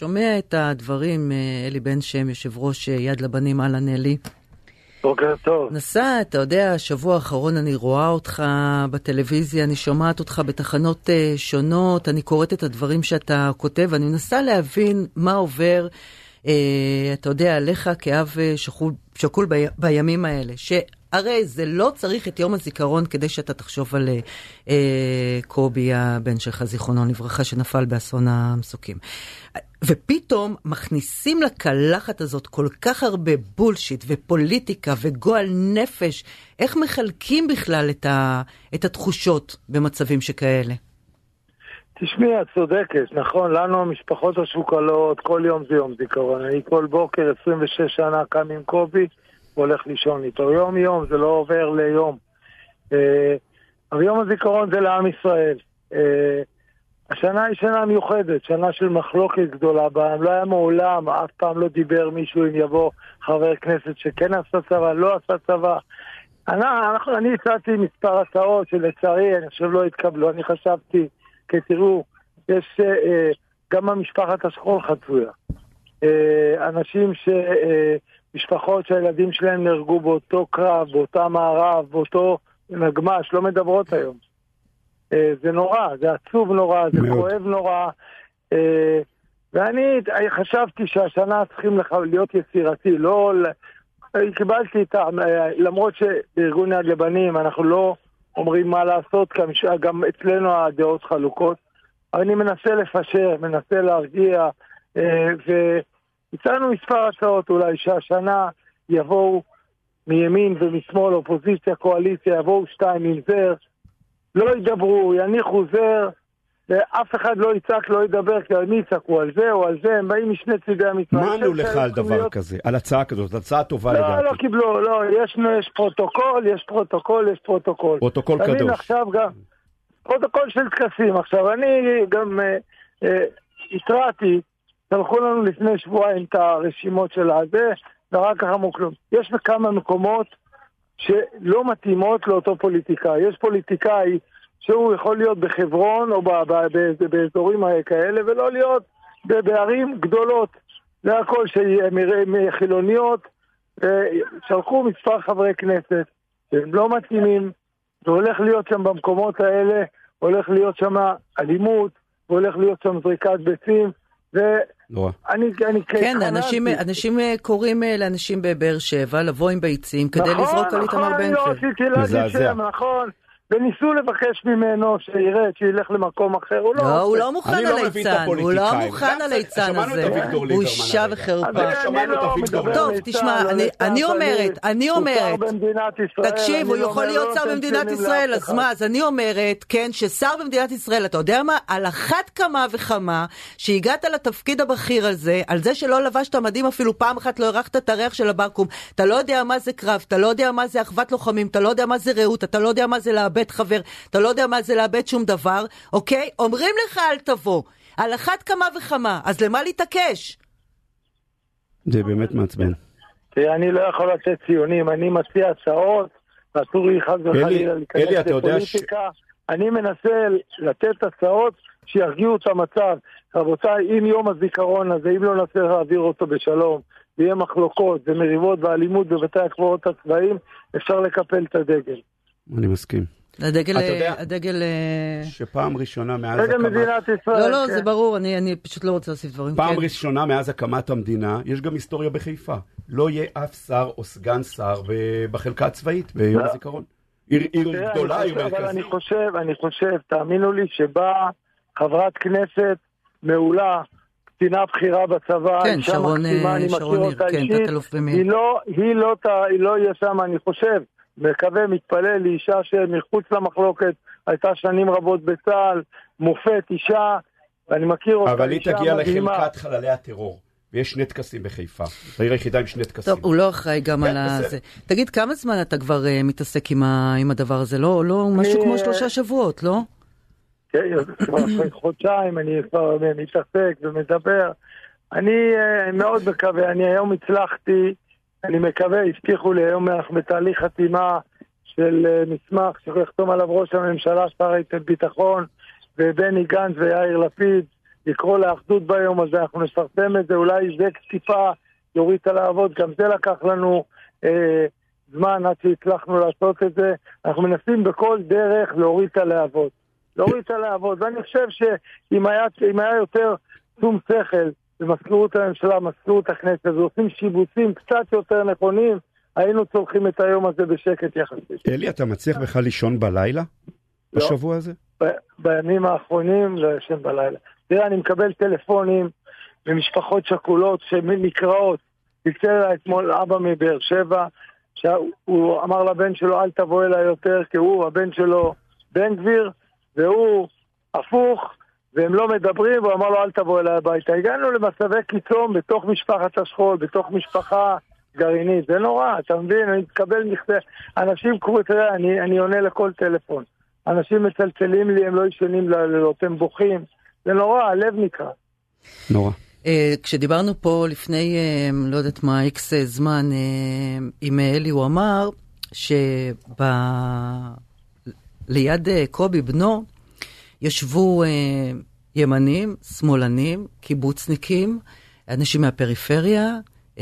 שומע את הדברים, אה, אלי בן שם, יושב ראש אה, יד לבנים, אהלן אלי. בוקר טוב. נסע, אתה יודע, השבוע האחרון אני רואה אותך בטלוויזיה, אני שומעת אותך בתחנות uh, שונות, אני קוראת את הדברים שאתה כותב, אני מנסה להבין מה עובר, uh, אתה יודע, עליך כאב שכול, שקול בי, בימים האלה. ש... הרי זה לא צריך את יום הזיכרון כדי שאתה תחשוב על אה, קובי הבן שלך, זיכרונו לברכה, שנפל באסון המסוקים. ופתאום מכניסים לקלחת הזאת כל כך הרבה בולשיט ופוליטיקה וגועל נפש. איך מחלקים בכלל את, ה, את התחושות במצבים שכאלה? תשמעי, את צודקת, נכון, לנו המשפחות השוקלות, כל יום זה יום זיכרון. אני כל בוקר, 26 שנה, קם עם קובי, והולך לישון איתו. יום-יום, זה לא עובר ליום. אה, אבל יום הזיכרון זה לעם ישראל. אה, השנה היא שנה מיוחדת, שנה של מחלוקת גדולה בעם. לא היה מעולם, אף פעם לא דיבר מישהו אם יבוא חבר כנסת שכן עשה צבא, לא עשה צבא. אני, אני הצעתי מספר הצעות שלצערי, אני חושב לא התקבלו. אני חשבתי, כי תראו, יש אה, גם המשפחת השכול חצויה. אה, אנשים ש... אה, משפחות שהילדים שלהם נהרגו באותו קרב, באותה מערב, באותו נגמ"ש, לא מדברות היום. אה, זה נורא, זה עצוב נורא, זה מאוד. כואב נורא. אה, ואני חשבתי שהשנה צריכים להיות יצירתי, לא... קיבלתי את ה... למרות שבארגון יד לבנים אנחנו לא אומרים מה לעשות, גם אצלנו הדעות חלוקות, אני מנסה לפשר, מנסה להרגיע, אה, הצענו מספר הצעות אולי שהשנה יבואו מימין ומשמאל, אופוזיציה, קואליציה, יבואו שתיים עם זר, לא ידברו, יניחו זר, ואף אחד לא יצעק, לא ידבר, כי מי יצעקו על זה או על זה, הם באים משני צידי המתרחש. מה ענו לך על דבר להיות... כזה? על הצעה כזאת, הצעה טובה לא, לדעתי. לא, לא קיבלו, לא, יש, יש פרוטוקול, יש פרוטוקול, יש פרוטוקול. פרוטוקול קדוש. עכשיו גם, פרוטוקול של טקסים. עכשיו, אני גם אה, אה, התרעתי, שלחו לנו לפני שבועיים את הרשימות של הזה, ורק כך אמרו כלום. יש כמה מקומות שלא מתאימות לאותו פוליטיקאי. יש פוליטיקאי שהוא יכול להיות בחברון או באזורים כאלה, ולא להיות בערים גדולות. זה הכל חילוניות. שלחו מספר חברי כנסת שהם לא מתאימים, והולך להיות שם במקומות האלה, הולך להיות שם אלימות, והולך להיות שם זריקת ביצים. נורא. אני, אני כן, אנשים, אנשים אה, קוראים אה, לאנשים בבאר שבע לבוא עם ביצים כדי נכון, לזרוק על איתמר בן גביר. נכון, נכון, אני לא רציתי להגיד שם, נכון. וניסו לבקש ממנו שירד, שילך למקום אחר, הוא לא... לא, הוא לא מוכן על ליצן, הוא לא מוכן על ליצן הזה. בושה וחרפה. שמענו את אביגדור טוב, תשמע, אני אומרת, אני אומרת, תקשיב, הוא יכול להיות שר במדינת ישראל, אז מה, אז אני אומרת, כן, ששר במדינת ישראל, אתה יודע מה, על אחת כמה וכמה, שהגעת לתפקיד הבכיר הזה, על זה שלא לבשת מדים אפילו פעם אחת, לא הרחת את הריח של הבקו"ם, אתה לא יודע מה זה קרב, אתה לא יודע מה זה אחוות לוחמים, אתה לא יודע מה זה רעות, אתה לא יודע מה זה לאבד לאבד חבר, אתה לא יודע מה זה לאבד שום דבר, אוקיי? אומרים לך אל תבוא. על אחת כמה וכמה, אז למה להתעקש? זה באמת מעצבן. תראה, אני לא יכול לתת ציונים, אני מציע הצעות, ואסור לי חס וחלילה להיכנס לפוליטיקה. אני מנסה לתת הצעות שירגיעו את המצב. רבותיי, אם יום הזיכרון הזה, אם לא נצליח להעביר אותו בשלום, ויהיה מחלוקות ומריבות ואלימות בבתי הקברות הצבאיים, אפשר לקפל את הדגל. אני מסכים. הדגל, הדגל... אה, שפעם ראשונה מאז הקמת... דגל מדינת ישראל. לא, לא, כן. זה ברור, אני, אני פשוט לא רוצה להוסיף דברים. פעם כן. ראשונה מאז הקמת המדינה, יש גם היסטוריה בחיפה. לא יהיה אף שר או סגן שר בחלקה הצבאית ביום לא. הזיכרון. עיר, עיר גדולה, עיר מרכזית. אבל אני חושב, אני חושב, תאמינו לי, שבאה חברת כנסת מעולה, קצינה בכירה בצבא, כן, שרון, מקסימה, אני שרון אותה אישית, היא לא, היא לא, היא לא יהיה שם, אני חושב. מקווה, מתפלל לאישה שמחוץ למחלוקת, הייתה שנים רבות בצה"ל, מופת, אישה, ואני מכיר אותה, אבל היא תגיע לחלקת חללי הטרור. ויש שני טקסים בחיפה. העיר היחידה עם שני טקסים. טוב, הוא לא אחראי גם כן, על זה. תגיד, כמה זמן אתה כבר uh, מתעסק עם, הדבר הזה? לא, לא. משהו כמו שלושה שבועות, לא? כן, כבר חודשיים אני כבר מתעסק ומדבר. אני מאוד מקווה, אני היום הצלחתי אני מקווה, הבטיחו לי, היום אנחנו בתהליך חתימה של אה, מסמך שיחתום עליו ראש הממשלה, שר הביטחון, ובני גנץ ויאיר לפיד, לקרוא לאחדות ביום הזה, אנחנו נפרסם את זה, אולי זה טיפה יוריד את הלהבות, גם זה לקח לנו אה, זמן עד שהצלחנו לעשות את זה. אנחנו מנסים בכל דרך להוריד את הלהבות. להוריד את הלהבות, ואני חושב שאם היה, היה יותר שום שכל במזכירות הממשלה, מזכירות הכנסת, ועושים שיבוצים קצת יותר נכונים, היינו צולחים את היום הזה בשקט יחסית. אלי, אתה מצליח בכלל לישון בלילה? לא. בשבוע הזה? בימים האחרונים לא ישן בלילה. תראה, אני מקבל טלפונים ממשפחות שכולות שנקראות. צלצל אליי אתמול אבא מבאר שבע, שהוא אמר לבן שלו, אל תבוא אליי יותר, כי הוא, הבן שלו, בן גביר, והוא הפוך, והם לא מדברים, והוא אמר לו, אל תבוא אליי הביתה. הגענו למצבי קיצון בתוך משפחת השכול, בתוך משפחה גרעינית. זה נורא, אתה מבין? אני מתקבל מכתב. אנשים קוראים, תראה, אני, אני עונה לכל טלפון. אנשים מצלצלים לי, הם לא ישנים לילות, הם בוכים. זה נורא, הלב נקרע. נורא. Uh, כשדיברנו פה לפני, uh, לא יודעת מה, איקס uh, זמן, uh, עם אלי, הוא אמר שליד uh, קובי בנו ישבו uh, ימנים, שמאלנים, קיבוצניקים, אנשים מהפריפריה, uh,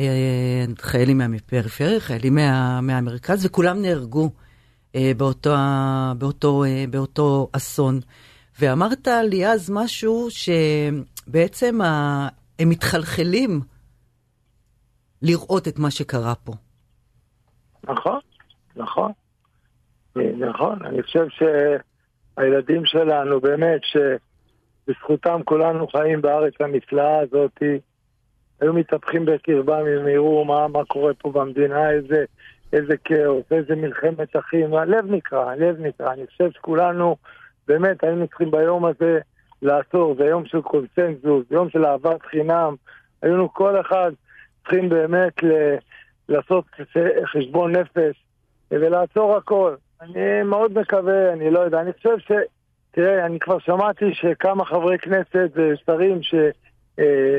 חיילים מהפריפריה, חיילים מה, מהמרכז, וכולם נהרגו uh, באותו, באותו, uh, באותו אסון. ואמרת לי אז משהו שבעצם ה... הם מתחלחלים לראות את מה שקרה פה. נכון, נכון. נכון, אני חושב שהילדים שלנו, באמת, שבזכותם כולנו חיים בארץ הנפלאה הזאת, היו מתהפכים בקרבם אם יראו מה, מה קורה פה במדינה, איזה, איזה כאוס, איזה מלחמת אחים, הלב נקרע, הלב נקרע. אני חושב שכולנו, באמת, היינו צריכים ביום הזה לעצור, זה יום של קונסנזוס, יום של אהבת חינם. היינו כל אחד צריכים באמת ל- לעשות חשבון נפש ולעצור הכל. אני מאוד מקווה, אני לא יודע, אני חושב ש... תראה, אני כבר שמעתי שכמה חברי כנסת ושרים ש... אה,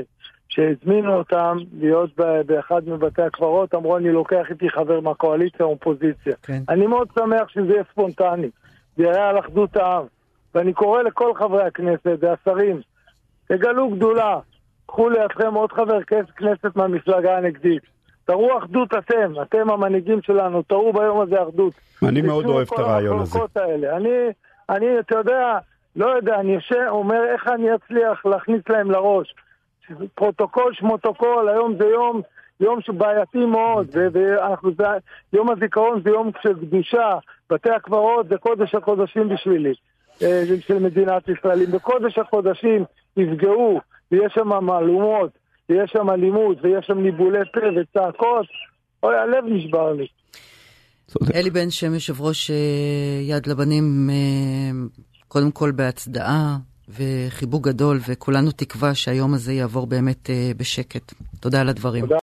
שהזמינו אותם להיות באחד מבתי הקברות, אמרו אני לוקח איתי חבר מהקואליציה או אופוזיציה. כן. אני מאוד שמח שזה יהיה ספונטני, זה יראה על אחדות העם. ואני קורא לכל חברי הכנסת והשרים, תגלו גדולה, קחו לידכם עוד חבר כנסת מהמפלגה הנגדית. תראו אחדות אתם, אתם המנהיגים שלנו, תראו ביום הזה אחדות. אני מאוד אוהב את הרעיון הזה. האלה. אני, אני, אתה יודע, לא יודע, אני יושב, אומר איך אני אצליח להכניס להם לראש. פרוטוקול שמוטוקול, היום זה יום, יום שבעייתי מאוד, ואנחנו, זה, יום הזיכרון זה יום של קדושה, בתי הקברות זה קודש הקודשים בשבילי. אה, של מדינת ישראל. אם בקודש הקודשים יפגעו, ויש שם מהלומות, ויש שם אלימות, ויש שם ניבולי פה וצעקות, אוי, הלב נשבר לי. אלי בן שם, יושב ראש אה, יד לבנים, אה, קודם כל בהצדעה וחיבוק גדול, וכולנו תקווה שהיום הזה יעבור באמת בשקט. תודה על הדברים. תודה.